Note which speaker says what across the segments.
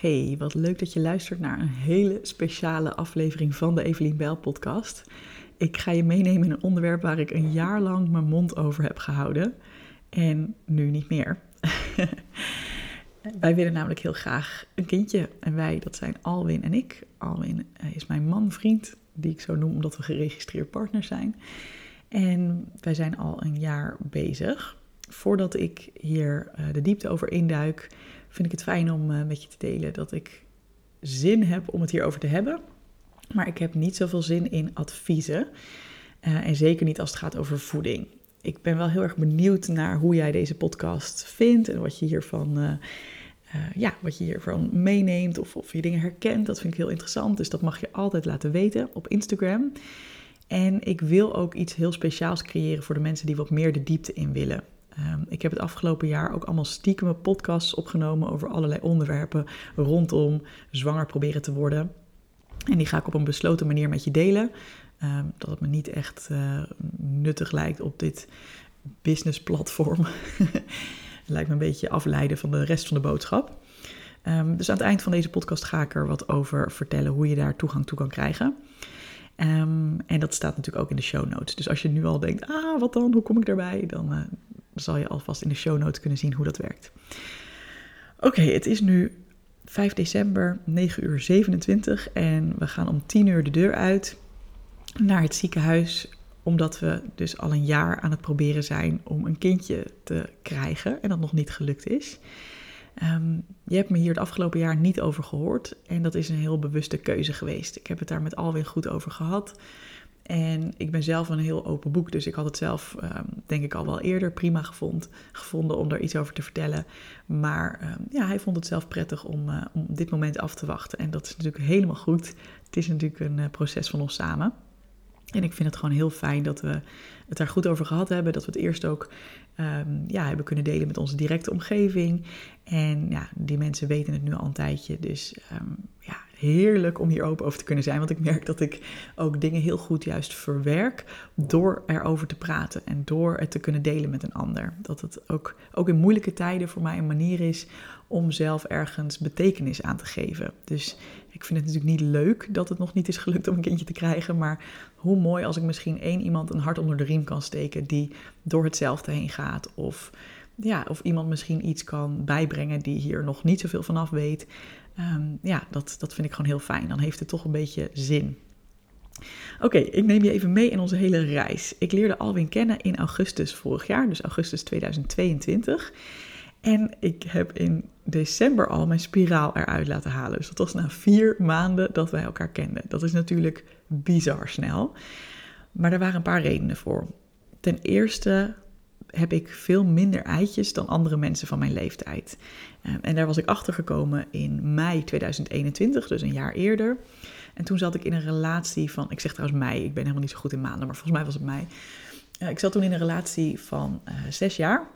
Speaker 1: Hey, wat leuk dat je luistert naar een hele speciale aflevering van de Evelien Bijl podcast. Ik ga je meenemen in een onderwerp waar ik een jaar lang mijn mond over heb gehouden. En nu niet meer. wij willen namelijk heel graag een kindje. En wij, dat zijn Alwin en ik. Alwin eh, is mijn man, vriend, die ik zo noem omdat we geregistreerd partners zijn. En wij zijn al een jaar bezig. Voordat ik hier eh, de diepte over induik, vind ik het fijn om uh, met je te delen dat ik zin heb om het hierover te hebben. Maar ik heb niet zoveel zin in adviezen. Uh, en zeker niet als het gaat over voeding. Ik ben wel heel erg benieuwd naar hoe jij deze podcast vindt en wat je hiervan, uh, ja, wat je hiervan meeneemt of of je dingen herkent. Dat vind ik heel interessant. Dus dat mag je altijd laten weten op Instagram. En ik wil ook iets heel speciaals creëren voor de mensen die wat meer de diepte in willen. Um, ik heb het afgelopen jaar ook allemaal stiekem podcasts opgenomen over allerlei onderwerpen rondom zwanger proberen te worden. En die ga ik op een besloten manier met je delen. Um, dat het me niet echt uh, nuttig lijkt op dit businessplatform. lijkt me een beetje afleiden van de rest van de boodschap. Um, dus aan het eind van deze podcast ga ik er wat over vertellen hoe je daar toegang toe kan krijgen. En dat staat natuurlijk ook in de show notes. Dus als je nu al denkt, ah, wat dan? Hoe kom ik daarbij? Dan uh, zal je alvast in de show notes kunnen zien hoe dat werkt. Oké, het is nu 5 december, 9 uur 27 en we gaan om 10 uur de deur uit naar het ziekenhuis omdat we dus al een jaar aan het proberen zijn om een kindje te krijgen en dat nog niet gelukt is. Um, je hebt me hier het afgelopen jaar niet over gehoord en dat is een heel bewuste keuze geweest. Ik heb het daar met Alwin goed over gehad. En ik ben zelf een heel open boek, dus ik had het zelf, um, denk ik, al wel eerder prima gevond, gevonden om daar iets over te vertellen. Maar um, ja, hij vond het zelf prettig om, uh, om dit moment af te wachten. En dat is natuurlijk helemaal goed. Het is natuurlijk een uh, proces van ons samen. En ik vind het gewoon heel fijn dat we het daar goed over gehad hebben. Dat we het eerst ook um, ja, hebben kunnen delen met onze directe omgeving. En ja, die mensen weten het nu al een tijdje. Dus ja, heerlijk om hier open over te kunnen zijn. Want ik merk dat ik ook dingen heel goed juist verwerk door erover te praten en door het te kunnen delen met een ander. Dat het ook, ook in moeilijke tijden voor mij een manier is om zelf ergens betekenis aan te geven. Dus ik vind het natuurlijk niet leuk dat het nog niet is gelukt om een kindje te krijgen. Maar hoe mooi als ik misschien één iemand een hart onder de riem kan steken die door hetzelfde heen gaat. Of, ja, of iemand misschien iets kan bijbrengen die hier nog niet zoveel vanaf weet. Um, ja, dat, dat vind ik gewoon heel fijn. Dan heeft het toch een beetje zin. Oké, ik neem je even mee in onze hele reis. Ik leerde Alwin kennen in augustus vorig jaar, dus augustus 2022. En ik heb in december al mijn spiraal eruit laten halen. Dus dat was na vier maanden dat wij elkaar kenden. Dat is natuurlijk bizar snel. Maar er waren een paar redenen voor. Ten eerste heb ik veel minder eitjes dan andere mensen van mijn leeftijd. Ehm, en daar was ik achter gekomen in mei 2021, dus een jaar eerder. En toen zat ik in een relatie van, ik zeg trouwens mei, ik ben helemaal niet zo goed in maanden, maar volgens mij was het mei. ik zat toen in een relatie van uh, zes jaar.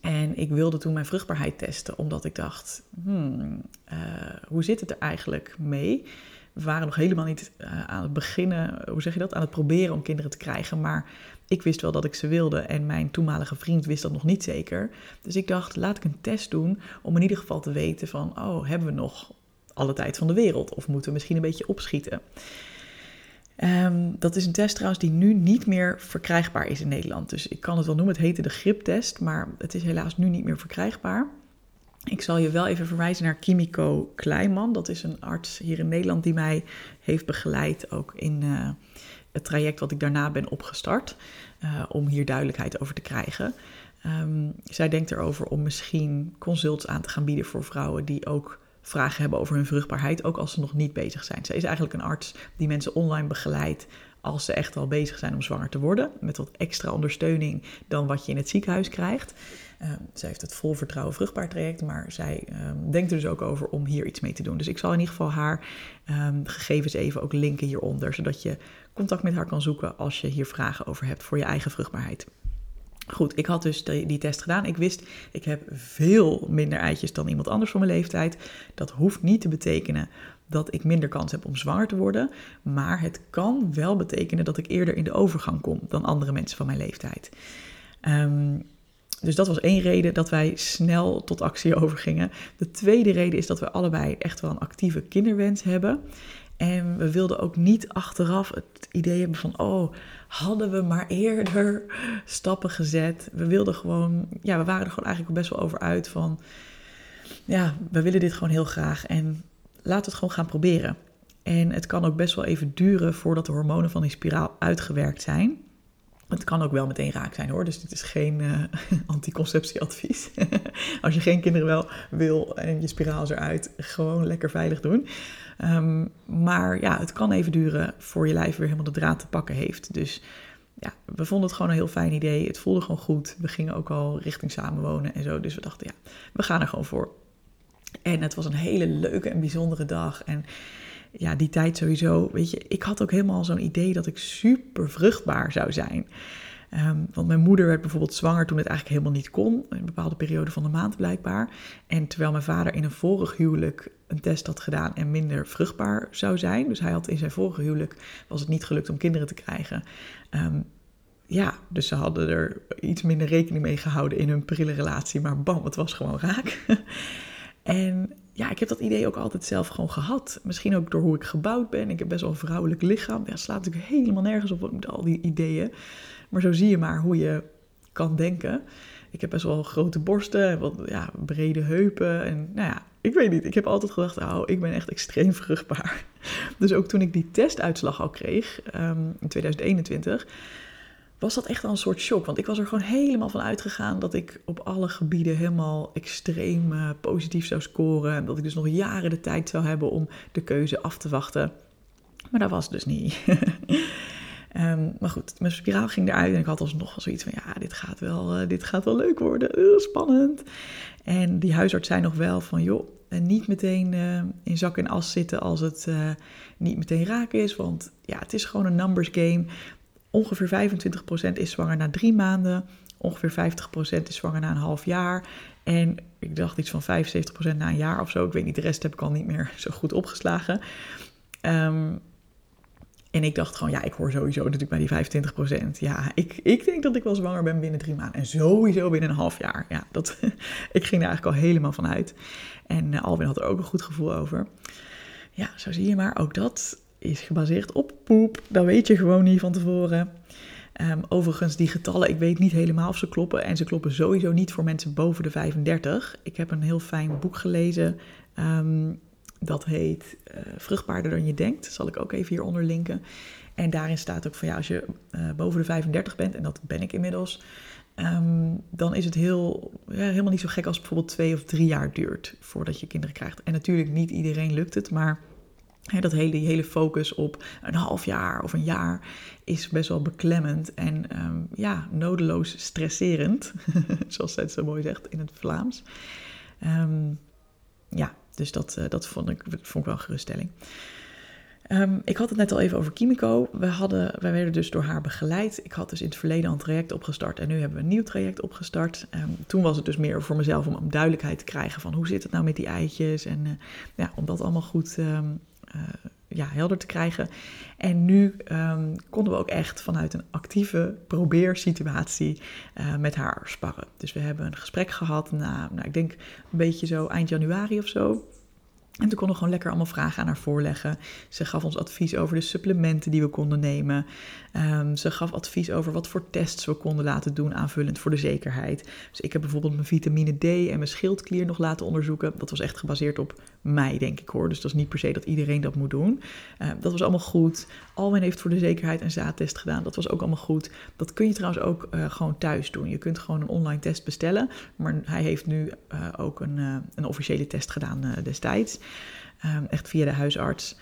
Speaker 1: En ik wilde toen mijn vruchtbaarheid testen, omdat ik dacht, hmm, uh, hoe zit het er eigenlijk mee? We waren nog helemaal niet aan het beginnen, hoe zeg je dat, aan het proberen om kinderen te krijgen. Maar ik wist wel dat ik ze wilde en mijn toenmalige vriend wist dat nog niet zeker. Dus ik dacht, laat ik een test doen om in ieder geval te weten van, oh, hebben we nog alle tijd van de wereld? Of moeten we misschien een beetje opschieten? Um, dat is een test trouwens die nu niet meer verkrijgbaar is in Nederland. Dus ik kan het wel noemen, het heette de griptest, maar het is helaas nu niet meer verkrijgbaar. Ik zal je wel even verwijzen naar Kimiko Kleiman. Dat is een arts hier in Nederland die mij heeft begeleid ook in uh, het traject wat ik daarna ben opgestart. Uh, om hier duidelijkheid over te krijgen. Um, zij denkt erover om misschien consults aan te gaan bieden voor vrouwen die ook vragen hebben over hun vruchtbaarheid, ook als ze nog niet bezig zijn. Zij is eigenlijk een arts die mensen online begeleidt als ze echt al bezig zijn om zwanger te worden, met wat extra ondersteuning dan wat je in het ziekenhuis krijgt. Uh, zij heeft het vol vertrouwen vruchtbaar traject, maar zij um, denkt er dus ook over om hier iets mee te doen. Dus ik zal in ieder geval haar um, gegevens even ook linken hieronder, zodat je contact met haar kan zoeken als je hier vragen over hebt voor je eigen vruchtbaarheid. Goed, ik had dus die, die, test gedaan. Ik wist, ik heb veel minder eitjes dan iemand anders van mijn leeftijd. Dat hoeft niet te betekenen dat ik minder kans heb om zwanger te worden. Maar het kan wel betekenen dat ik eerder in de overgang kom dan andere mensen van mijn leeftijd. Um, dus dat was één reden dat wij snel tot actie overgingen. De tweede reden is dat we allebei echt wel een actieve kinderwens hebben. En we wilden ook niet achteraf het idee hebben van, oh, hadden we maar eerder stappen gezet. We wilden gewoon, ja, we waren er gewoon eigenlijk best wel over uit van, ja, we willen dit gewoon heel graag en laten we het gewoon gaan proberen. En het kan ook best wel even duren voordat de hormonen van die spiraal uitgewerkt zijn. Het kan ook wel meteen raak zijn hoor, dus dit is geen uh, anticonceptieadvies. Als je geen kinderen wel wil en je spiraal is eruit, gewoon lekker veilig doen. Ehm, maar ja, het kan even duren voor je lijf weer helemaal de draad te pakken heeft. Dus ja, we vonden het gewoon een heel fijn idee. Het voelde gewoon goed. We gingen ook al richting samenwonen en zo. Dus we dachten, ja, we gaan er gewoon voor. En het was een hele leuke en bijzondere dag. En ja, die tijd sowieso, weet je, ik had ook helemaal zo'n idee dat ik super vruchtbaar zou zijn. Ehm, want mijn moeder werd bijvoorbeeld zwanger toen het eigenlijk helemaal niet kon, in een bepaalde periode van de maand blijkbaar. En terwijl mijn vader in een vorig huwelijk een test had gedaan en minder vruchtbaar zou zijn. Dus hij had in zijn vorige huwelijk, was het niet gelukt om kinderen te krijgen. Ehm, ja, dus ze hadden er iets minder rekening mee gehouden in hun prille relatie. Maar bam, het was gewoon raak. en ja, ik heb dat idee ook altijd zelf gewoon gehad. Misschien ook door hoe ik gebouwd ben. Ik heb best wel een vrouwelijk lichaam. Ja, slaat natuurlijk helemaal nergens op met al die ideeën. Maar zo zie je maar hoe je kan denken. Ik heb best wel grote borsten en wat ja, brede heupen. En nou ja, ik weet niet. Ik heb altijd gedacht, oh, ik ben echt extreem vruchtbaar. Dus ook toen ik die testuitslag al kreeg um, in 2021 was dat echt al een soort shock. Want ik was er gewoon helemaal van uitgegaan dat ik op alle gebieden helemaal extreem uh, positief zou scoren. En dat ik dus nog jaren de tijd zou hebben om de keuze af te wachten. Maar dat was dus niet. um, maar goed, mijn spiraal ging eruit en ik had alsnog wel zoiets van, ja, dit gaat wel, uh, dit gaat wel leuk worden. Uh, spannend. En die huisarts zei nog wel van, joh, en niet meteen in zak en as zitten als het niet meteen raak is. Want ja, het is gewoon een numbers game. Ongeveer 25% is zwanger na drie maanden. Ongeveer 50% is zwanger na een half jaar. En ik dacht iets van 75% na een jaar of zo. Ik weet niet, de rest heb ik al niet meer zo goed opgeslagen. Um, en ik dacht gewoon, ja, ik hoor sowieso natuurlijk bij die 25%. Ja, ik, ik denk dat ik wel zwanger ben binnen drie maanden. En sowieso binnen een half jaar. Ja, dat, ik ging er eigenlijk al helemaal van uit. En uh, Alwin had er ook een goed gevoel over. Ja, zo zie je maar. Ook dat is gebaseerd op poep. Dat weet je gewoon niet van tevoren. Um, overigens, die getallen, ik weet niet helemaal of ze kloppen. En ze kloppen sowieso niet voor mensen boven de 35. Ik heb een heel fijn boek gelezen. Um, dat heet uh, Vruchtbaarder dan je denkt. Dat zal ik ook even hieronder linken. En daarin staat ook van ja, als je uh, boven de 35 bent, en dat ben ik inmiddels, um, dan is het heel, ja, helemaal niet zo gek als het bijvoorbeeld twee of drie jaar duurt voordat je kinderen krijgt. En natuurlijk niet iedereen lukt het, maar dat hele, die hele focus op een half jaar of een jaar is best wel beklemmend en um, ja, nodeloos stresserend, zoals zij het zo mooi zegt in het Vlaams. Um, ja, dus dat, uh, dat vond, ik, vond ik wel een geruststelling. Um, ik had het net al even over Kimiko. We hadden, wij werden dus door haar begeleid. Ik had dus in het verleden al een traject opgestart en nu hebben we een nieuw traject opgestart. Toen was het dus meer voor mezelf om, om duidelijkheid te krijgen van hoe zit het nou met die eitjes en uh, ja, om dat allemaal goed um, ja, helder te krijgen. En nu um, konden we ook echt vanuit een actieve probeersituatie uh, met haar sparren. Dus we hebben een gesprek gehad na, nou, ik denk een beetje zo eind januari of zo. En toen konden we gewoon lekker allemaal vragen aan haar voorleggen. Ze gaf ons advies over de supplementen die we konden nemen. Um, ze gaf advies over wat voor tests we konden laten doen, aanvullend voor de zekerheid. Dus ik heb bijvoorbeeld mijn vitamine D en mijn schildklier nog laten onderzoeken. Dat was echt gebaseerd op mij, denk ik hoor. Dus dat is niet per se dat iedereen dat moet doen. Uh, dat was allemaal goed. Alwin heeft voor de zekerheid een zaadtest gedaan. Dat was ook allemaal goed. Dat kun je trouwens ook uh, gewoon thuis doen. Je kunt gewoon een online test bestellen. Maar hij heeft nu uh, ook een, een officiële test gedaan destijds. Um, echt via de huisarts.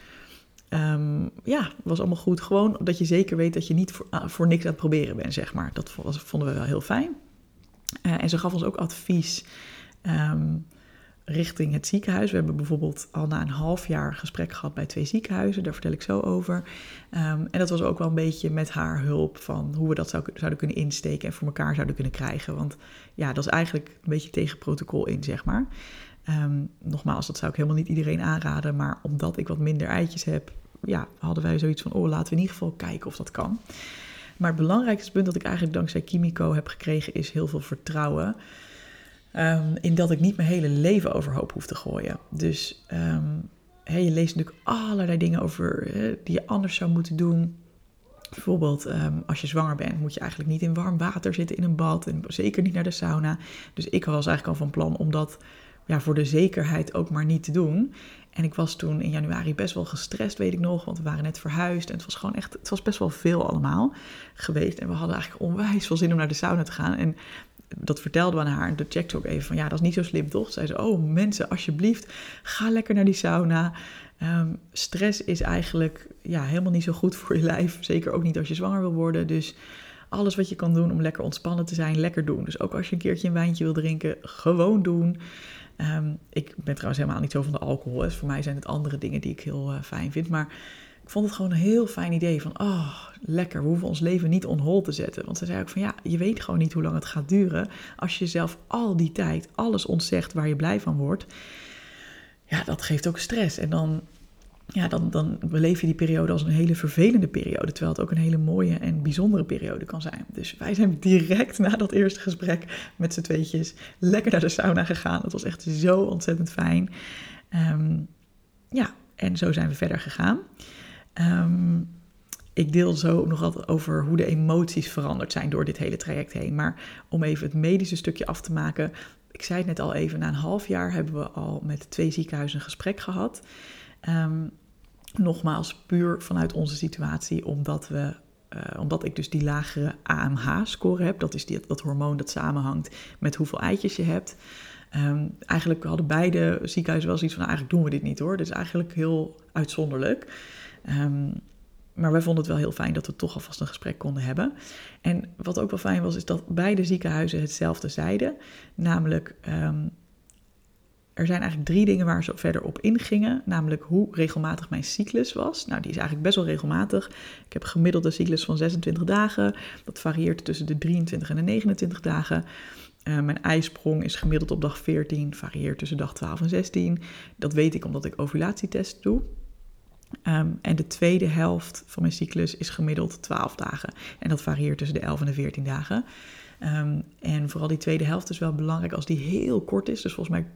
Speaker 1: Um, ja, was allemaal goed. Gewoon dat je zeker weet dat je niet voor, uh, voor niks aan het proberen bent, zeg maar. Dat vonden we wel heel fijn. Uh, en ze gaf ons ook advies um, richting het ziekenhuis. We hebben bijvoorbeeld al na een half jaar gesprek gehad bij twee ziekenhuizen. Daar vertel ik zo over. En dat was ook wel een beetje met haar hulp van hoe we dat zou, zouden kunnen insteken en voor elkaar zouden kunnen krijgen. Want ja, dat is eigenlijk een beetje tegen protocol in, zeg maar. Um, nogmaals, dat zou ik helemaal niet iedereen aanraden. Maar omdat ik wat minder eitjes heb, ja, hadden wij zoiets van: oh, laten we in ieder geval kijken of dat kan. Maar het belangrijkste punt dat ik eigenlijk dankzij Kimiko heb gekregen is heel veel vertrouwen. Um, in dat ik niet mijn hele leven overhoop hoef te gooien. Dus um, je leest natuurlijk allerlei dingen over die je anders zou moeten doen. Bijvoorbeeld, als je zwanger bent, moet je eigenlijk niet in warm water zitten in een bad. En zeker niet naar de sauna. Dus ik was eigenlijk al van plan om dat ja, voor de zekerheid ook maar niet te doen. En ik was toen in januari best wel gestrest, weet ik nog. Want we waren net verhuisd. En het was gewoon echt, het was best wel veel allemaal geweest. En we hadden eigenlijk onwijs veel zin om naar de sauna te gaan. En dat vertelde we aan haar en dat checkte ook even van ja, dat is niet zo slim toch? Zei ze, oh mensen, alsjeblieft, ga lekker naar die sauna. Ehm, stress is eigenlijk ja, helemaal niet zo goed voor je lijf. Zeker ook niet als je zwanger wil worden. Dus alles wat je kan doen om lekker ontspannen te zijn, lekker doen. Dus ook als je een keertje een wijntje wil drinken, gewoon doen. Ehm, ik ben trouwens helemaal niet zo van de alcohol. Dus voor mij zijn het andere dingen die ik heel uh, fijn vind. Maar ik vond het gewoon een heel fijn idee van, oh, lekker, we hoeven ons leven niet on hold te zetten. Want ze zei ook van, ja, je weet gewoon niet hoe lang het gaat duren als je zelf al die tijd alles ontzegt waar je blij van wordt. Ja, dat geeft ook stress. En dan, ja, dan, dan beleef je die periode als een hele vervelende periode, terwijl het ook een hele mooie en bijzondere periode kan zijn. Dus wij zijn direct na dat eerste gesprek met z'n tweetjes lekker naar de sauna gegaan. Het was echt zo ontzettend fijn. Ehm, ja, en zo zijn we verder gegaan. Um, ik deel zo nog altijd over hoe de emoties veranderd zijn door dit hele traject heen. Maar om even het medische stukje af te maken. Ik zei het net al even, na een half jaar hebben we al met twee ziekenhuizen een gesprek gehad. Um, nogmaals, puur vanuit onze situatie, omdat we uh, omdat ik dus die lagere AMH-score heb, dat is die, dat hormoon dat samenhangt met hoeveel eitjes je hebt. Um, eigenlijk hadden beide ziekenhuizen wel zoiets van, nou, eigenlijk doen we dit niet hoor. Dit is eigenlijk heel uitzonderlijk. Um, maar wij vonden het wel heel fijn dat we toch alvast een gesprek konden hebben. En wat ook wel fijn was, is dat beide ziekenhuizen hetzelfde zeiden. Namelijk, er zijn eigenlijk drie dingen waar ze verder op ingingen. Namelijk hoe regelmatig mijn cyclus was. Nou, die is eigenlijk best wel regelmatig. Ik heb een cyclus van 26 dagen. Dat varieert tussen de 23 en de 29 dagen. Uh, mijn ijsprong is gemiddeld op dag 14, varieert tussen dag 12 en 16. Dat weet ik omdat ik ovulatietest doe. Um, en de tweede helft van mijn cyclus is gemiddeld 12 dagen. En dat varieert tussen de 11 en de 14 dagen. Um, en vooral die tweede helft is wel belangrijk als die heel kort is. Dus volgens mij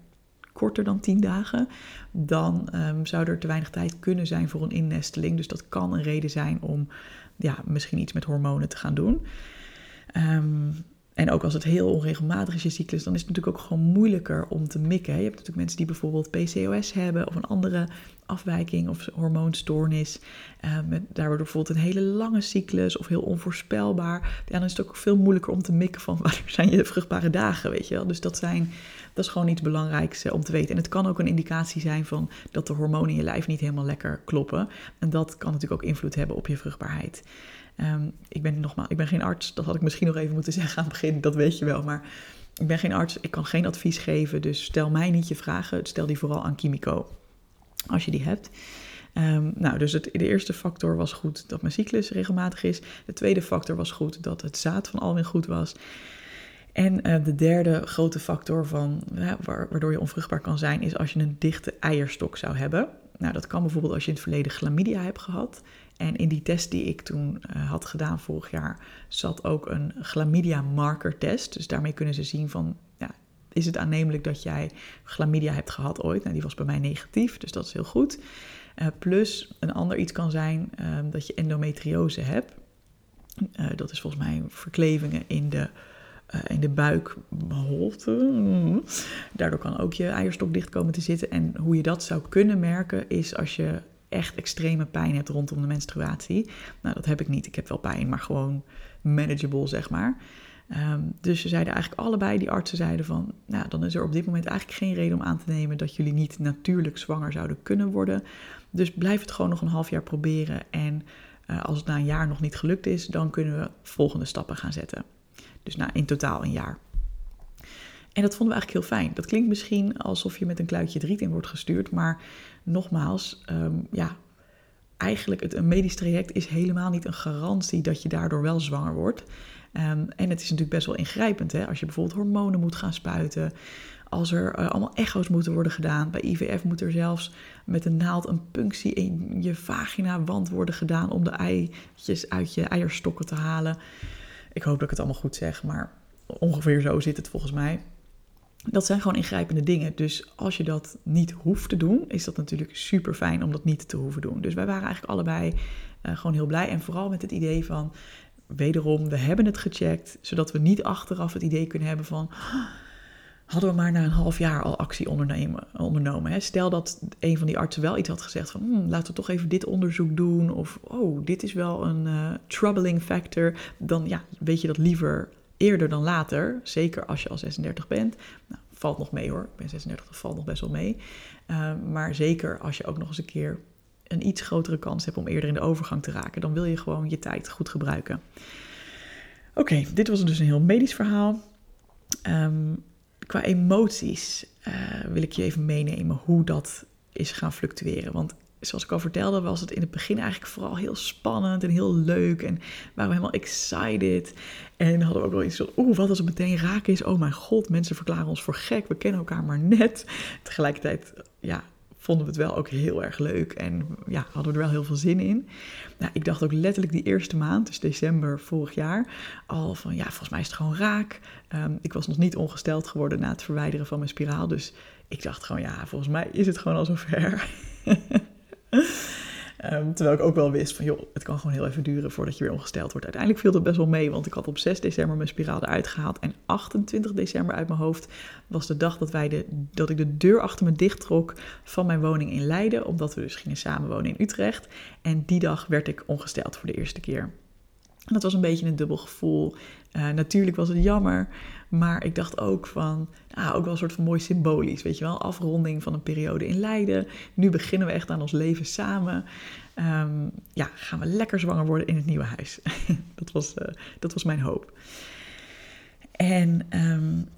Speaker 1: korter dan 10 dagen. Dan um, zou er te weinig tijd kunnen zijn voor een innesteling. Dus dat kan een reden zijn om ja, misschien iets met hormonen te gaan doen. Um, en ook als het heel onregelmatig is, je cyclus, dan is het natuurlijk ook gewoon moeilijker om te mikken. Je hebt natuurlijk mensen die bijvoorbeeld PCOS hebben of een andere afwijking of hormoonstoornis. Uh, met daardoor bijvoorbeeld een hele lange cyclus of heel onvoorspelbaar. Ja, dan is het ook veel moeilijker om te mikken van waar zijn je vruchtbare dagen, weet je wel. Dus dat, zijn, dat is gewoon iets belangrijks uh, om te weten. En het kan ook een indicatie zijn van dat de hormonen in je lijf niet helemaal lekker kloppen. En dat kan natuurlijk ook invloed hebben op je vruchtbaarheid. Um, ik ben nogmaals, ik ben geen arts. Dat had ik misschien nog even moeten zeggen aan het begin. Dat weet je wel. Maar ik ben geen arts. Ik kan geen advies geven. Dus stel mij niet je vragen. Stel die vooral aan Kimiko. Als je die hebt. Um, nou, dus de eerste factor was goed dat mijn cyclus regelmatig is. De tweede factor was goed dat het zaad van Alwin goed was. En uh, de derde grote factor van, waardoor je onvruchtbaar kan zijn, is als je een dichte eierstok zou hebben. Nou, dat kan bijvoorbeeld als je in het verleden chlamydia hebt gehad. En in die test die ik toen uh, had gedaan vorig jaar, zat ook een chlamydia marker test. Dus daarmee kunnen ze zien van, ja, is het aannemelijk dat jij chlamydia hebt gehad ooit? Nou, die was bij mij negatief, dus dat is heel goed. Uh, plus een ander iets kan zijn uh, dat je endometriose hebt. Uh, dat is volgens mij verklevingen in de, in de buikholte. Daardoor kan ook je eierstok dicht komen te zitten. En hoe je dat zou kunnen merken is als je echt extreme pijn hebt rondom de menstruatie. Nou, dat heb ik niet. Ik heb wel pijn, maar gewoon manageable, zeg maar. Um, dus ze zeiden eigenlijk allebei, die artsen zeiden van, nou, dan is er op dit moment eigenlijk geen reden om aan te nemen dat jullie niet natuurlijk zwanger zouden kunnen worden. Dus blijf het gewoon nog een half jaar proberen. En uh, als het na een jaar nog niet gelukt is, dan kunnen we volgende stappen gaan zetten. Dus na in totaal een jaar. En dat vonden we eigenlijk heel fijn. Dat klinkt misschien alsof je met een kluitje driet in wordt gestuurd, maar nogmaals, um, ja, eigenlijk het, een medisch traject is helemaal niet een garantie dat je daardoor wel zwanger wordt. Um, en het is natuurlijk best wel ingrijpend, hè? als je bijvoorbeeld hormonen moet gaan spuiten, Als er eh, allemaal echo's moeten worden gedaan. Bij IVF moet er zelfs met een naald een punctie in je vagina-wand worden gedaan om de eitjes uit je eierstokken te halen. Ik hoop dat ik het allemaal goed zeg, maar ongeveer zo zit het volgens mij. Dat zijn gewoon ingrijpende dingen. Dus als je dat niet hoeft te doen, is dat natuurlijk super fijn om dat niet te hoeven doen. Dus wij waren eigenlijk allebei uh, gewoon heel blij. En vooral met het idee van, wederom, we hebben het gecheckt, zodat we niet achteraf het idee kunnen hebben van. Hadden we maar na een half jaar al actie ondernemen, ondernomen. Hè? Stel dat een van die artsen wel iets had gezegd van hm, laten we toch even dit onderzoek doen. Of oh, dit is wel een uh, troubling factor. Dan ja, weet je dat liever eerder dan later. Zeker als je al 36 bent. Nou, valt nog mee hoor. Ik ben 36, dat valt nog best wel mee. Uh, maar zeker als je ook nog eens een keer een iets grotere kans hebt om eerder in de overgang te raken, dan wil je gewoon je tijd goed gebruiken. Oké, dit was dus een heel medisch verhaal. Um, qua emoties uh, wil ik je even meenemen hoe dat is gaan fluctueren. Want zoals ik al vertelde, was het in het begin eigenlijk vooral heel spannend en heel leuk. En waren we helemaal excited. En hadden we ook wel iets van, oeh, wat als het meteen raak is? Oh mijn god, mensen verklaren ons voor gek. We kennen elkaar maar net. Tegelijkertijd, ja, vonden we het wel ook heel erg leuk en ja, hadden we er wel heel veel zin in. Nou, ik dacht ook letterlijk die eerste maand, dus december vorig jaar, al van ja, volgens mij is het gewoon raak. Um, ik was nog niet ongesteld geworden na het verwijderen van mijn spiraal, dus ik dacht gewoon ja, volgens mij is het gewoon al zover. Um, terwijl ik ook wel wist van, joh, het kan gewoon heel even duren voordat je weer ongesteld wordt. Uiteindelijk viel dat best wel mee, want ik had op 6 december mijn spiraal eruit gehaald. En 28 december uit mijn hoofd was de dag dat, wij de, dat ik de deur achter me dicht trok van mijn woning in Leiden. Omdat we dus gingen samenwonen in Utrecht. En die dag werd ik ongesteld voor de eerste keer. En dat was een beetje een dubbel gevoel. Uh, natuurlijk was het jammer, maar ik dacht ook van, nou, ook wel een soort van mooi symbolisch, weet je wel, afronding van een periode in Leiden. Nu beginnen we echt aan ons leven samen. Um, ja, gaan we lekker zwanger worden in het nieuwe huis. dat, was, uh, dat was mijn hoop. En um,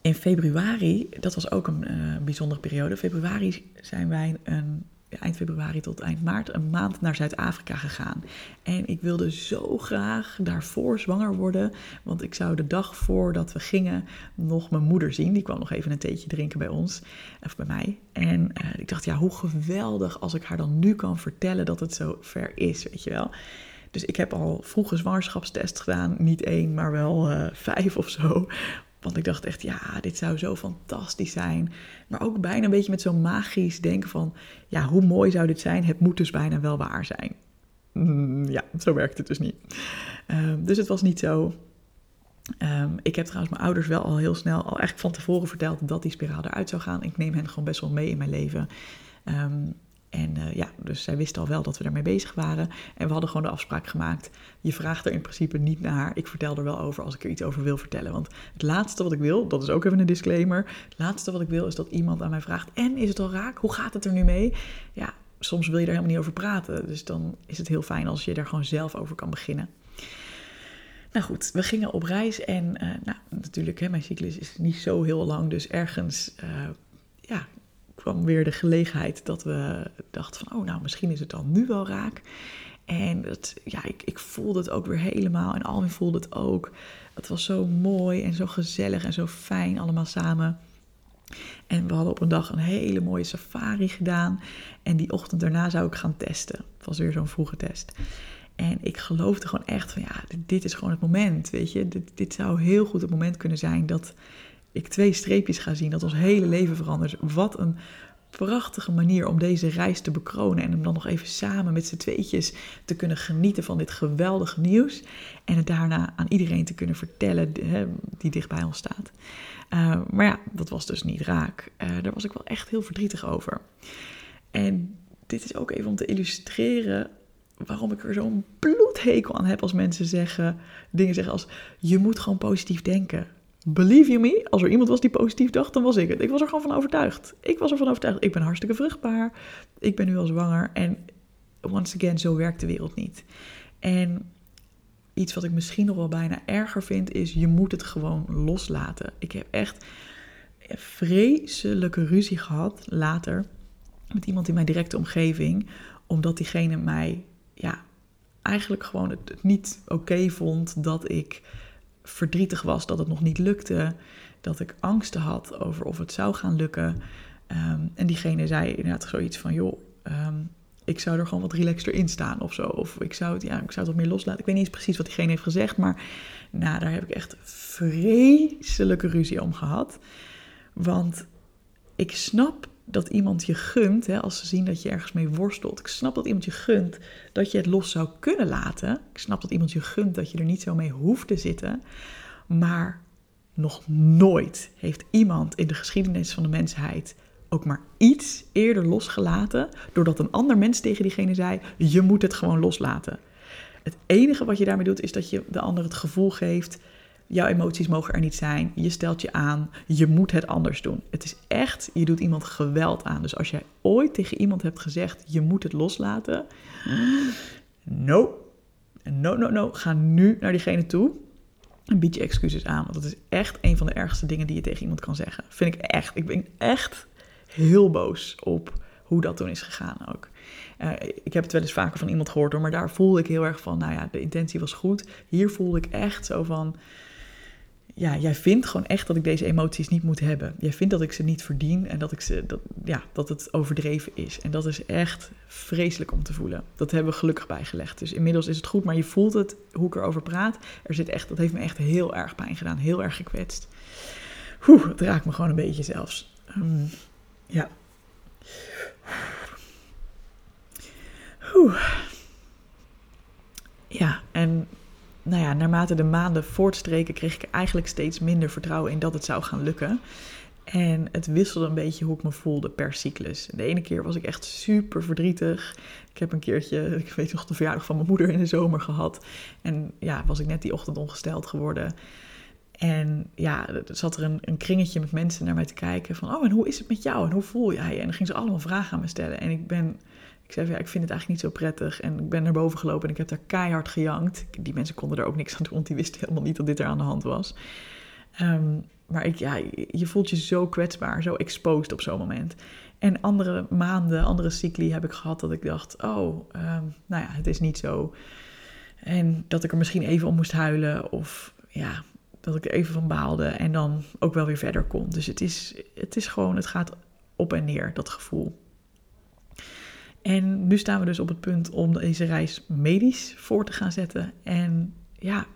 Speaker 1: in februari, dat was ook een uh, bijzondere periode. Februari zijn wij een eind februari tot eind maart een maand naar Zuid-Afrika gegaan. En ik wilde zo graag daarvoor zwanger worden. Want ik zou de dag voordat we gingen nog mijn moeder zien. Die kwam nog even een theetje drinken bij ons. Of bij mij. En uh, ik dacht, ja, hoe geweldig als ik haar dan nu kan vertellen dat het zo ver is, weet je wel. Dus ik heb al vroege zwangerschapstest gedaan. Niet één, maar wel uh, vijf of zo. Want ik dacht echt, ja, dit zou zo fantastisch zijn. Maar ook bijna een beetje met zo'n magisch denken van, ja, hoe mooi zou dit zijn? Het moet dus bijna wel waar zijn. Mm, ja, zo werkt het dus niet. Um, dus het was niet zo. Um, ik heb trouwens mijn ouders wel al heel snel, al eigenlijk van tevoren verteld dat die spiraal eruit zou gaan. Ik neem hen gewoon best wel mee in mijn leven. Um, en uh, ja, dus zij wisten al wel dat we daarmee bezig waren. En we hadden gewoon de afspraak gemaakt. Je vraagt er in principe niet naar. Ik vertel er wel over als ik er iets over wil vertellen. Want het laatste wat ik wil, dat is ook even een disclaimer. Het laatste wat ik wil is dat iemand aan mij vraagt: En is het al raak? Hoe gaat het er nu mee? Ja, soms wil je er helemaal niet over praten. Dus dan is het heel fijn als je er gewoon zelf over kan beginnen. Nou goed, we gingen op reis en uh, nou, natuurlijk, hè, mijn cyclus is niet zo heel lang. Dus ergens uh, ja, kwam weer de gelegenheid dat we dachten van, oh nou, misschien is het dan nu wel raak. En ja, ik, ik voelde het ook weer helemaal en Alwin voelde het ook. Het was zo mooi en zo gezellig en zo fijn allemaal samen. En we hadden op een dag een hele mooie safari gedaan. En die ochtend daarna zou ik gaan testen. Het was weer zo'n vroege test. En ik geloofde gewoon echt van ja, dit, dit is gewoon het moment. Weet je, dit, dit zou heel goed het moment kunnen zijn dat ik twee streepjes ga zien, dat ons hele leven verandert. Wat een prachtige manier om deze reis te bekronen en om dan nog even samen met z'n tweetjes te kunnen genieten van dit geweldige nieuws en het daarna aan iedereen te kunnen vertellen die dicht bij ons staat. Uh, maar ja, dat was dus niet raak. Uh, daar was ik wel echt heel verdrietig over. En dit is ook even om te illustreren waarom ik er zo'n bloedhekel aan heb als mensen zeggen, dingen zeggen als je moet gewoon positief denken. Believe you me, als er iemand was die positief dacht, dan was ik het. Ik was er gewoon van overtuigd. Ik was ervan overtuigd. Ik ben hartstikke vruchtbaar. Ik ben nu al zwanger. En once again, zo werkt de wereld niet. En iets wat ik misschien nog wel bijna erger vind, is je moet het gewoon loslaten. Ik heb echt vreselijke ruzie gehad later met iemand in mijn directe omgeving, omdat diegene mij, ja, eigenlijk gewoon het, niet oké vond dat ik verdrietig was dat het nog niet lukte. dat ik angsten had over of het zou gaan lukken. Ehm, en diegene zei inderdaad zoiets van, joh, ehm, ik zou er gewoon wat relaxter in staan of zo. Of ik zou het, ja, ik zou het wat meer loslaten. Ik weet niet eens precies wat diegene heeft gezegd, maar nou, daar heb ik echt vreselijke ruzie om gehad. Want ik snap dat iemand je gunt, hè, als ze zien dat je ergens mee worstelt. Ik snap dat iemand je gunt dat je het los zou kunnen laten. Ik snap dat iemand je gunt dat je er niet zo mee hoeft te zitten. Maar nog nooit heeft iemand in de geschiedenis van de mensheid ook maar iets eerder losgelaten, doordat een ander mens tegen diegene zei: Je moet het gewoon loslaten. Het enige wat je daarmee doet, is dat je de ander het gevoel geeft: Jouw emoties mogen er niet zijn. Je stelt je aan. Je moet het anders doen. Het is echt, je doet iemand geweld aan. Dus als jij ooit tegen iemand hebt gezegd: Je moet het loslaten. No. No, no, no. Ga nu naar diegene toe. En bied je excuses aan. Want dat is echt een van de ergste dingen die je tegen iemand kan zeggen. Vind ik echt. Ik ben echt heel boos op hoe dat toen is gegaan ook. Uh, ik heb het wel eens vaker van iemand gehoord hoor, maar daar voelde ik heel erg van, nou ja, de intentie was goed. Hier voelde ik echt zo van, ja, jij vindt gewoon echt dat ik deze emoties niet moet hebben. Jij vindt dat ik ze niet verdien en dat, ik ze, dat, ja, dat het overdreven is. En dat is echt vreselijk om te voelen. Dat hebben we gelukkig bijgelegd. Dus inmiddels is het goed, maar je voelt het, hoe ik erover praat. Er zit echt, dat heeft me echt heel erg pijn gedaan, heel erg gekwetst. Oeh, het raakt me gewoon een beetje zelfs. Um, ja. Oeh. Ja, en nou ja, naarmate de maanden voortstreken kreeg ik eigenlijk steeds minder vertrouwen in dat het zou gaan lukken. En het wisselde een beetje hoe ik me voelde per cyclus. De ene keer was ik echt super verdrietig. Ik heb een keertje, ik weet nog, de verjaardag van mijn moeder in de zomer gehad. En ja, was ik net die ochtend ongesteld geworden. En ja, er zat er een, een, kringetje met mensen naar mij te kijken van, oh, en hoe is het met jou en hoe voel jij je? En dan gingen ze allemaal vragen aan me stellen. En ik ben, ik zei, ja, ik vind het eigenlijk niet zo prettig. En ik ben naar boven gelopen en ik heb daar keihard gejankt. Die mensen konden er ook niks aan doen, want die wisten helemaal niet dat dit er aan de hand was. Um, maar ik, ja, je voelt je zo kwetsbaar, zo exposed op zo'n moment. En andere maanden, andere cycli heb ik gehad dat ik dacht, oh, um, nou ja, het is niet zo. En dat ik er misschien even om moest huilen of ja, dat ik er even van baalde en dan ook wel weer verder kon. Dus het is, het is gewoon, het gaat op en neer, dat gevoel. En nu staan we dus op het punt om deze reis medisch voor te gaan zetten. En ja,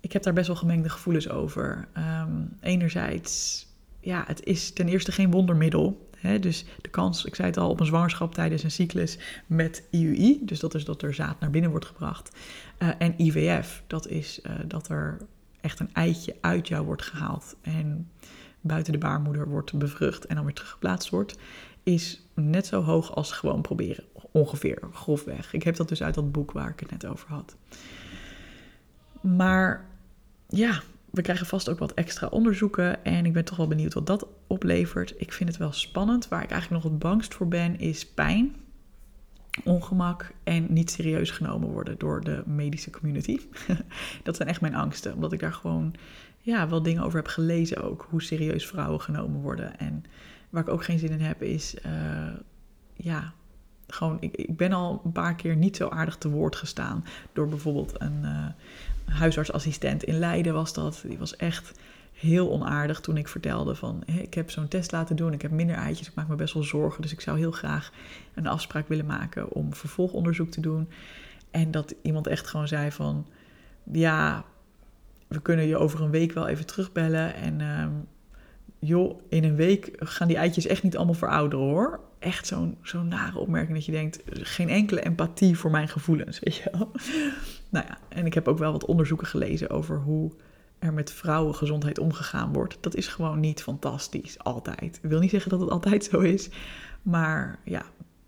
Speaker 1: ik heb daar best wel gemengde gevoelens over. Um, enerzijds, ja, het is ten eerste geen wondermiddel. Dus de kans, ik zei het al, op een zwangerschap tijdens een cyclus met IUI, dus dat is dat er zaad naar binnen wordt gebracht. Uh, en IVF, dat is uh, dat er echt een eitje uit jou wordt gehaald en buiten de baarmoeder wordt bevrucht en dan weer teruggeplaatst wordt, is net zo hoog als gewoon proberen. Ongeveer, grofweg. Ik heb dat dus uit dat boek waar ik het net over had. Maar ja, we krijgen vast ook wat extra onderzoeken en ik ben toch wel benieuwd wat dat oplevert. Ik vind het wel spannend. Waar ik eigenlijk nog het bangst voor ben, is pijn ongemak en niet serieus genomen worden door de medische community. dat zijn echt mijn angsten, omdat ik daar gewoon ja, wel dingen over heb gelezen ook, hoe serieus vrouwen genomen worden. En waar ik ook geen zin in heb is, uh, ja, gewoon, ik, ik ben al een paar keer niet zo aardig te woord gestaan door bijvoorbeeld een uh, huisartsassistent. In Leiden was dat. Die was echt heel onaardig toen ik vertelde van ik heb zo'n test laten doen, ik heb minder eitjes, ik maak me best wel zorgen, dus ik zou heel graag een afspraak willen maken om vervolgonderzoek te doen. En dat iemand echt gewoon zei van ja, we kunnen je over een week wel even terugbellen. En uh, joh, in een week gaan die eitjes echt niet allemaal verouderen hoor. Echt zo'n zo'n nare opmerking dat je denkt, geen enkele empathie voor mijn gevoelens, weet je wel. nou ja, en ik heb ook wel wat onderzoeken gelezen over hoe er met vrouwengezondheid omgegaan wordt, dat is gewoon niet fantastisch, altijd. Ik wil niet zeggen dat het altijd zo is, maar ja,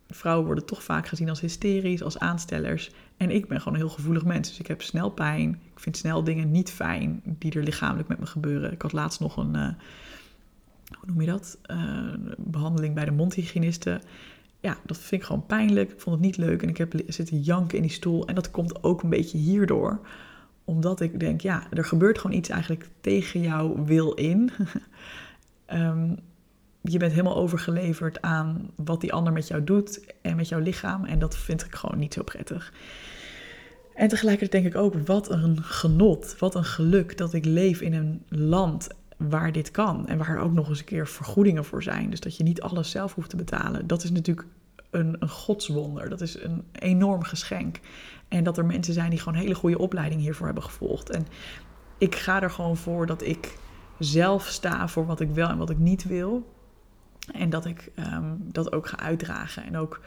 Speaker 1: vrouwen worden toch vaak gezien als hysterisch, als aanstellers. En ik ben gewoon een heel gevoelig mens, dus ik heb snel pijn. Ik vind snel dingen niet fijn die er lichamelijk met me gebeuren. Ik had laatst nog een, uh, hoe noem je dat, uh, behandeling bij de mondhygiëniste. Ja, dat vind ik gewoon pijnlijk. Ik vond het niet leuk en ik heb zitten janken in die stoel. En dat komt ook een beetje hierdoor omdat ik denk, ja, er gebeurt gewoon iets eigenlijk tegen jouw wil in. um, je bent helemaal overgeleverd aan wat die ander met jou doet en met jouw lichaam. En dat vind ik gewoon niet zo prettig. En tegelijkertijd denk ik ook, wat een genot, wat een geluk dat ik leef in een land waar dit kan. En waar er ook nog eens een keer vergoedingen voor zijn. Dus dat je niet alles zelf hoeft te betalen. Dat is natuurlijk een, een godswonder. Dat is een enorm geschenk. En dat er mensen zijn die gewoon hele goede opleiding hiervoor hebben gevolgd. En ik ga er gewoon voor dat ik zelf sta voor wat ik wel en wat ik niet wil. En dat ik um, dat ook ga uitdragen. En ook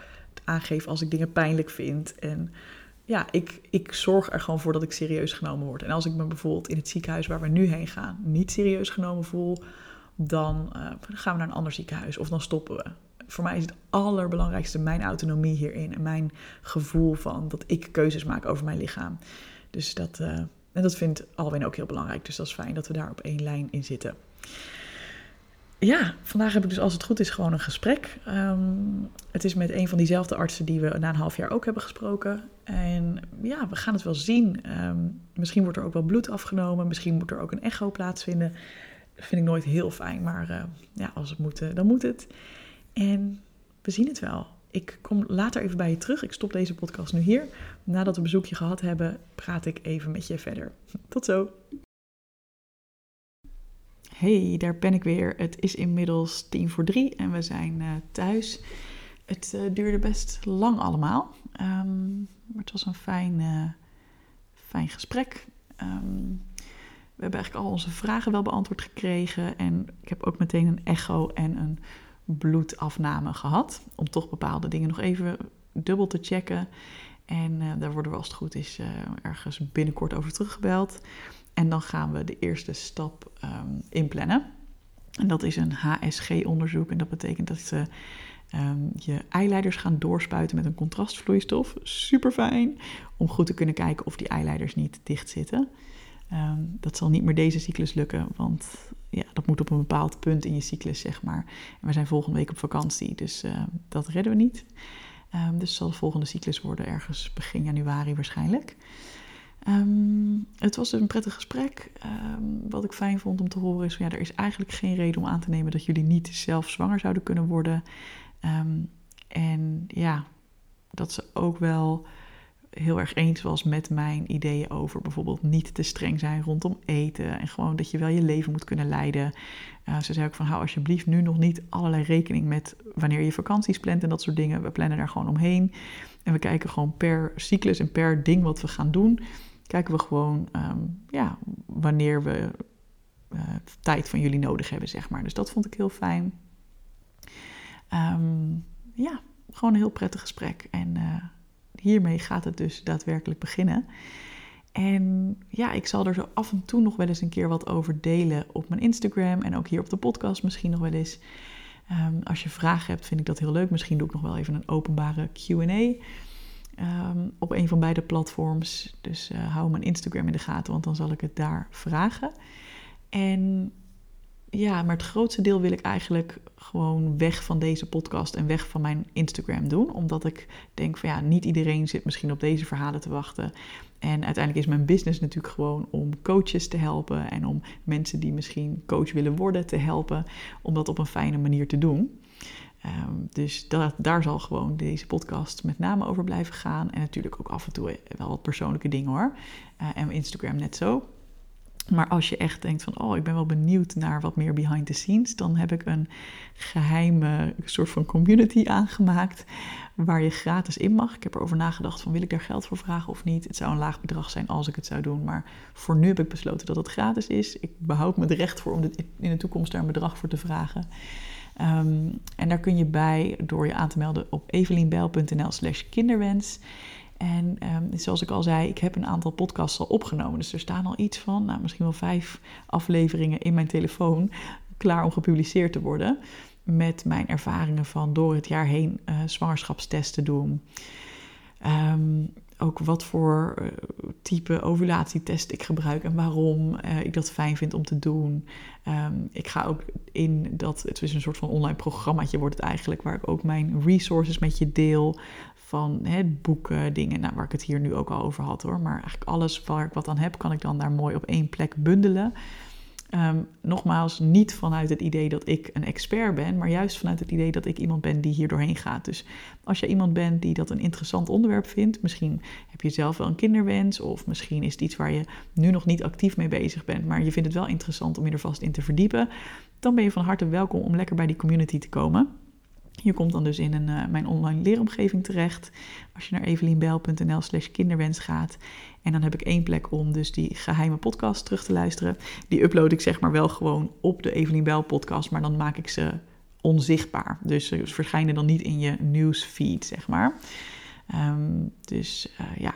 Speaker 1: aangeef als ik dingen pijnlijk vind. En ja, ik, ik zorg er gewoon voor dat ik serieus genomen word. En als ik me bijvoorbeeld in het ziekenhuis waar we nu heen gaan niet serieus genomen voel, dan uh, gaan we naar een ander ziekenhuis of dan stoppen we. Voor mij is het allerbelangrijkste mijn autonomie hierin en mijn gevoel van dat ik keuzes maak over mijn lichaam. Dus dat, uh, en dat vindt Alwin ook heel belangrijk. Dus dat is fijn dat we daar op één lijn in zitten ja, vandaag heb ik dus als het goed is gewoon een gesprek. Um, het is met een van diezelfde artsen die we na een half jaar ook hebben gesproken. En ja, we gaan het wel zien. Um, misschien wordt er ook wel bloed afgenomen. Misschien moet er ook een echo plaatsvinden. Dat vind ik nooit heel fijn. Maar uh, ja, als het moet, dan moet het. En we zien het wel. Ik kom later even bij je terug. Ik stop deze podcast nu hier. Nadat we een bezoekje gehad hebben, praat ik even met je verder. Tot zo hey, daar ben ik weer. Het is inmiddels tien voor drie en we zijn uh, thuis. Het uh, duurde best lang allemaal, um, maar het was een fijn, uh, fijn gesprek. Um, we hebben eigenlijk al onze vragen wel beantwoord gekregen en ik heb ook meteen een echo en een bloedafname gehad. Om toch bepaalde dingen nog even dubbel te checken. En daar worden we als het goed is ergens binnenkort over teruggebeld. En dan gaan we de eerste stap um, inplannen. En dat is een HSG-onderzoek. En dat betekent dat ze um, je eileiders gaan doorspuiten met een contrastvloeistof. Super fijn. Om goed te kunnen kijken of die eileiders niet dicht zitten. Um, dat zal niet meer deze cyclus lukken, want ja, dat moet op een bepaald punt in je cyclus, zeg maar. En we zijn volgende week op vakantie, dus uh, dat redden we niet. Um, dus zal de volgende cyclus worden ergens begin januari waarschijnlijk. Um, het was dus een prettig gesprek. Um, wat ik fijn vond om te horen is: ja, er is eigenlijk geen reden om aan te nemen dat jullie niet zelf zwanger zouden kunnen worden. Um, en ja, dat ze ook wel heel erg eens was met mijn ideeën over bijvoorbeeld niet te streng zijn rondom eten. En gewoon dat je wel je leven moet kunnen leiden. Uh, ze zei ook van hou alsjeblieft nu nog niet allerlei rekening met wanneer je vakanties plant en dat soort dingen. We plannen daar gewoon omheen. En we kijken gewoon per cyclus en per ding wat we gaan doen kijken we gewoon um, ja, wanneer we uh, tijd van jullie nodig hebben, zeg maar. Dus dat vond ik heel fijn. Um, ja, gewoon een heel prettig gesprek. En uh, hiermee gaat het dus daadwerkelijk beginnen. En ja, ik zal er zo af en toe nog wel eens een keer wat over delen op mijn Instagram en ook hier op de podcast misschien nog wel eens. Um, als je vragen hebt, vind ik dat heel leuk. Misschien doe ik nog wel even een openbare QA. Um, op een van beide platforms. Dus uh, hou mijn Instagram in de gaten, want dan zal ik het daar vragen. En ja, maar het grootste deel wil ik eigenlijk gewoon weg van deze podcast en weg van mijn Instagram doen. Omdat ik denk van ja, niet iedereen zit misschien op deze verhalen te wachten. En uiteindelijk is mijn business natuurlijk gewoon om coaches te helpen en om mensen die misschien coach willen worden te helpen, om dat op een fijne manier te doen. Um, dus daar zal gewoon deze podcast met name over blijven gaan. En natuurlijk ook af en toe wel wat persoonlijke dingen hoor. Uh, en Instagram net zo. Maar als je echt denkt van, oh, ik ben wel benieuwd naar wat meer behind the scenes, dan heb ik een geheime soort van community aangemaakt waar je gratis in mag. Ik heb erover nagedacht van, wil ik daar geld voor vragen of niet? Het zou een laag bedrag zijn als ik het zou doen, maar voor nu heb ik besloten dat het gratis is. Ik behoud me het recht voor om in de toekomst daar een bedrag voor te vragen. Um, en daar kun je bij door je aan te melden op evelienbijl.nl slash kinderwens. En um, zoals ik al zei, ik heb een aantal podcasts al opgenomen. Dus er staan al iets van, nou, misschien wel vijf afleveringen in mijn telefoon klaar om gepubliceerd te worden. Met mijn ervaringen van door het jaar heen uh, zwangerschapstesten doen. Um, ook wat voor uh, type ovulatietest ik gebruik en waarom uh, ik dat fijn vind om te doen. Um, ik ga ook in dat, het is een soort van online programmaatje wordt het eigenlijk, waar ik ook mijn resources met je deel van hè, boeken, dingen, nou, waar ik het hier nu ook al over had hoor. Maar eigenlijk alles waar ik wat aan heb, kan ik dan daar mooi op één plek bundelen. Ehm, nogmaals, niet vanuit het idee dat ik een expert ben, maar juist vanuit het idee dat ik iemand ben die hier doorheen gaat. Dus als je iemand bent die dat een interessant onderwerp vindt, misschien heb je zelf wel een kinderwens, of misschien is het iets waar je nu nog niet actief mee bezig bent, maar je vindt het wel interessant om je er vast in te verdiepen, dan ben je van harte welkom om lekker bij die community te komen. Je komt dan dus in een, uh, mijn online leeromgeving terecht. Als je naar evelienbel.nl slash kinderwens gaat. En dan heb ik één plek om dus die geheime podcast terug te luisteren. Die upload ik zeg maar wel gewoon op de Evelien Bel podcast. Maar dan maak ik ze onzichtbaar. Dus ze verschijnen dan niet in je newsfeed zeg maar. Um, dus uh, ja,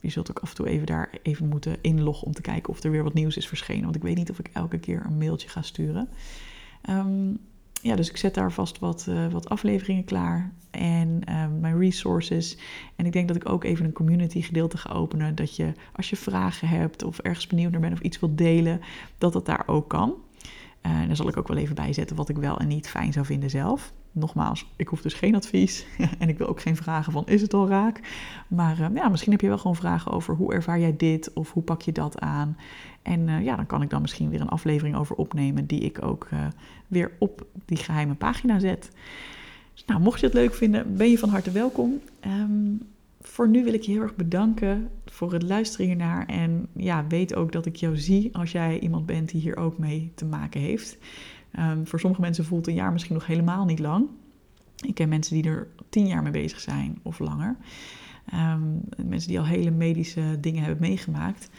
Speaker 1: je zult ook af en toe even daar even moeten inloggen om te kijken of er weer wat nieuws is verschenen. Want ik weet niet of ik elke keer een mailtje ga sturen. Um, ja, dus ik zet daar vast wat, uh, wat afleveringen klaar en uh, mijn resources. En ik denk dat ik ook even een community gedeelte ga openen. Dat je als je vragen hebt of ergens benieuwd naar bent of iets wilt delen, dat dat daar ook kan. Uh, en daar zal ik ook wel even bijzetten wat ik wel en niet fijn zou vinden zelf nogmaals, ik hoef dus geen advies en ik wil ook geen vragen van is het al raak. Maar uh, ja, misschien heb je wel gewoon vragen over hoe ervaar jij dit of hoe pak je dat aan. En uh, ja, dan kan ik dan misschien weer een aflevering over opnemen die ik ook uh, weer op die geheime pagina zet. Dus, nou, mocht je het leuk vinden, ben je van harte welkom. Um, voor nu wil ik je heel erg bedanken voor het luisteren hiernaar. En ja, weet ook dat ik jou zie als jij iemand bent die hier ook mee te maken heeft. Um, voor sommige mensen voelt een jaar misschien nog helemaal niet lang. Ik ken mensen die er tien jaar mee bezig zijn of langer. Um, mensen die al hele medische dingen hebben meegemaakt.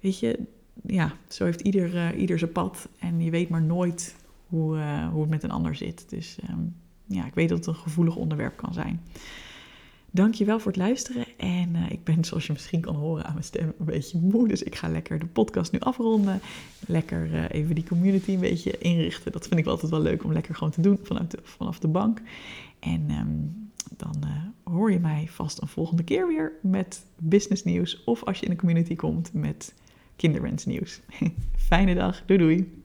Speaker 1: Weet je, ja, zo heeft ieder, uh, ieder zijn pad. En je weet maar nooit hoe, uh, hoe het met een ander zit. Dus um, ja, ik weet dat het een gevoelig onderwerp kan zijn. Dankjewel voor het luisteren. En uh, ik ben, zoals je misschien kan horen aan mijn stem, een beetje moe. Dus ik ga lekker de podcast nu afronden. Lekker even die community een beetje inrichten. Dat vind ik altijd wel leuk om lekker gewoon te doen vanuit de, vanaf de bank. En um, dan hoor je mij vast een volgende keer weer met business nieuws. Of als je in de community komt met kinderwensnieuws. Fijne dag. Doei doei.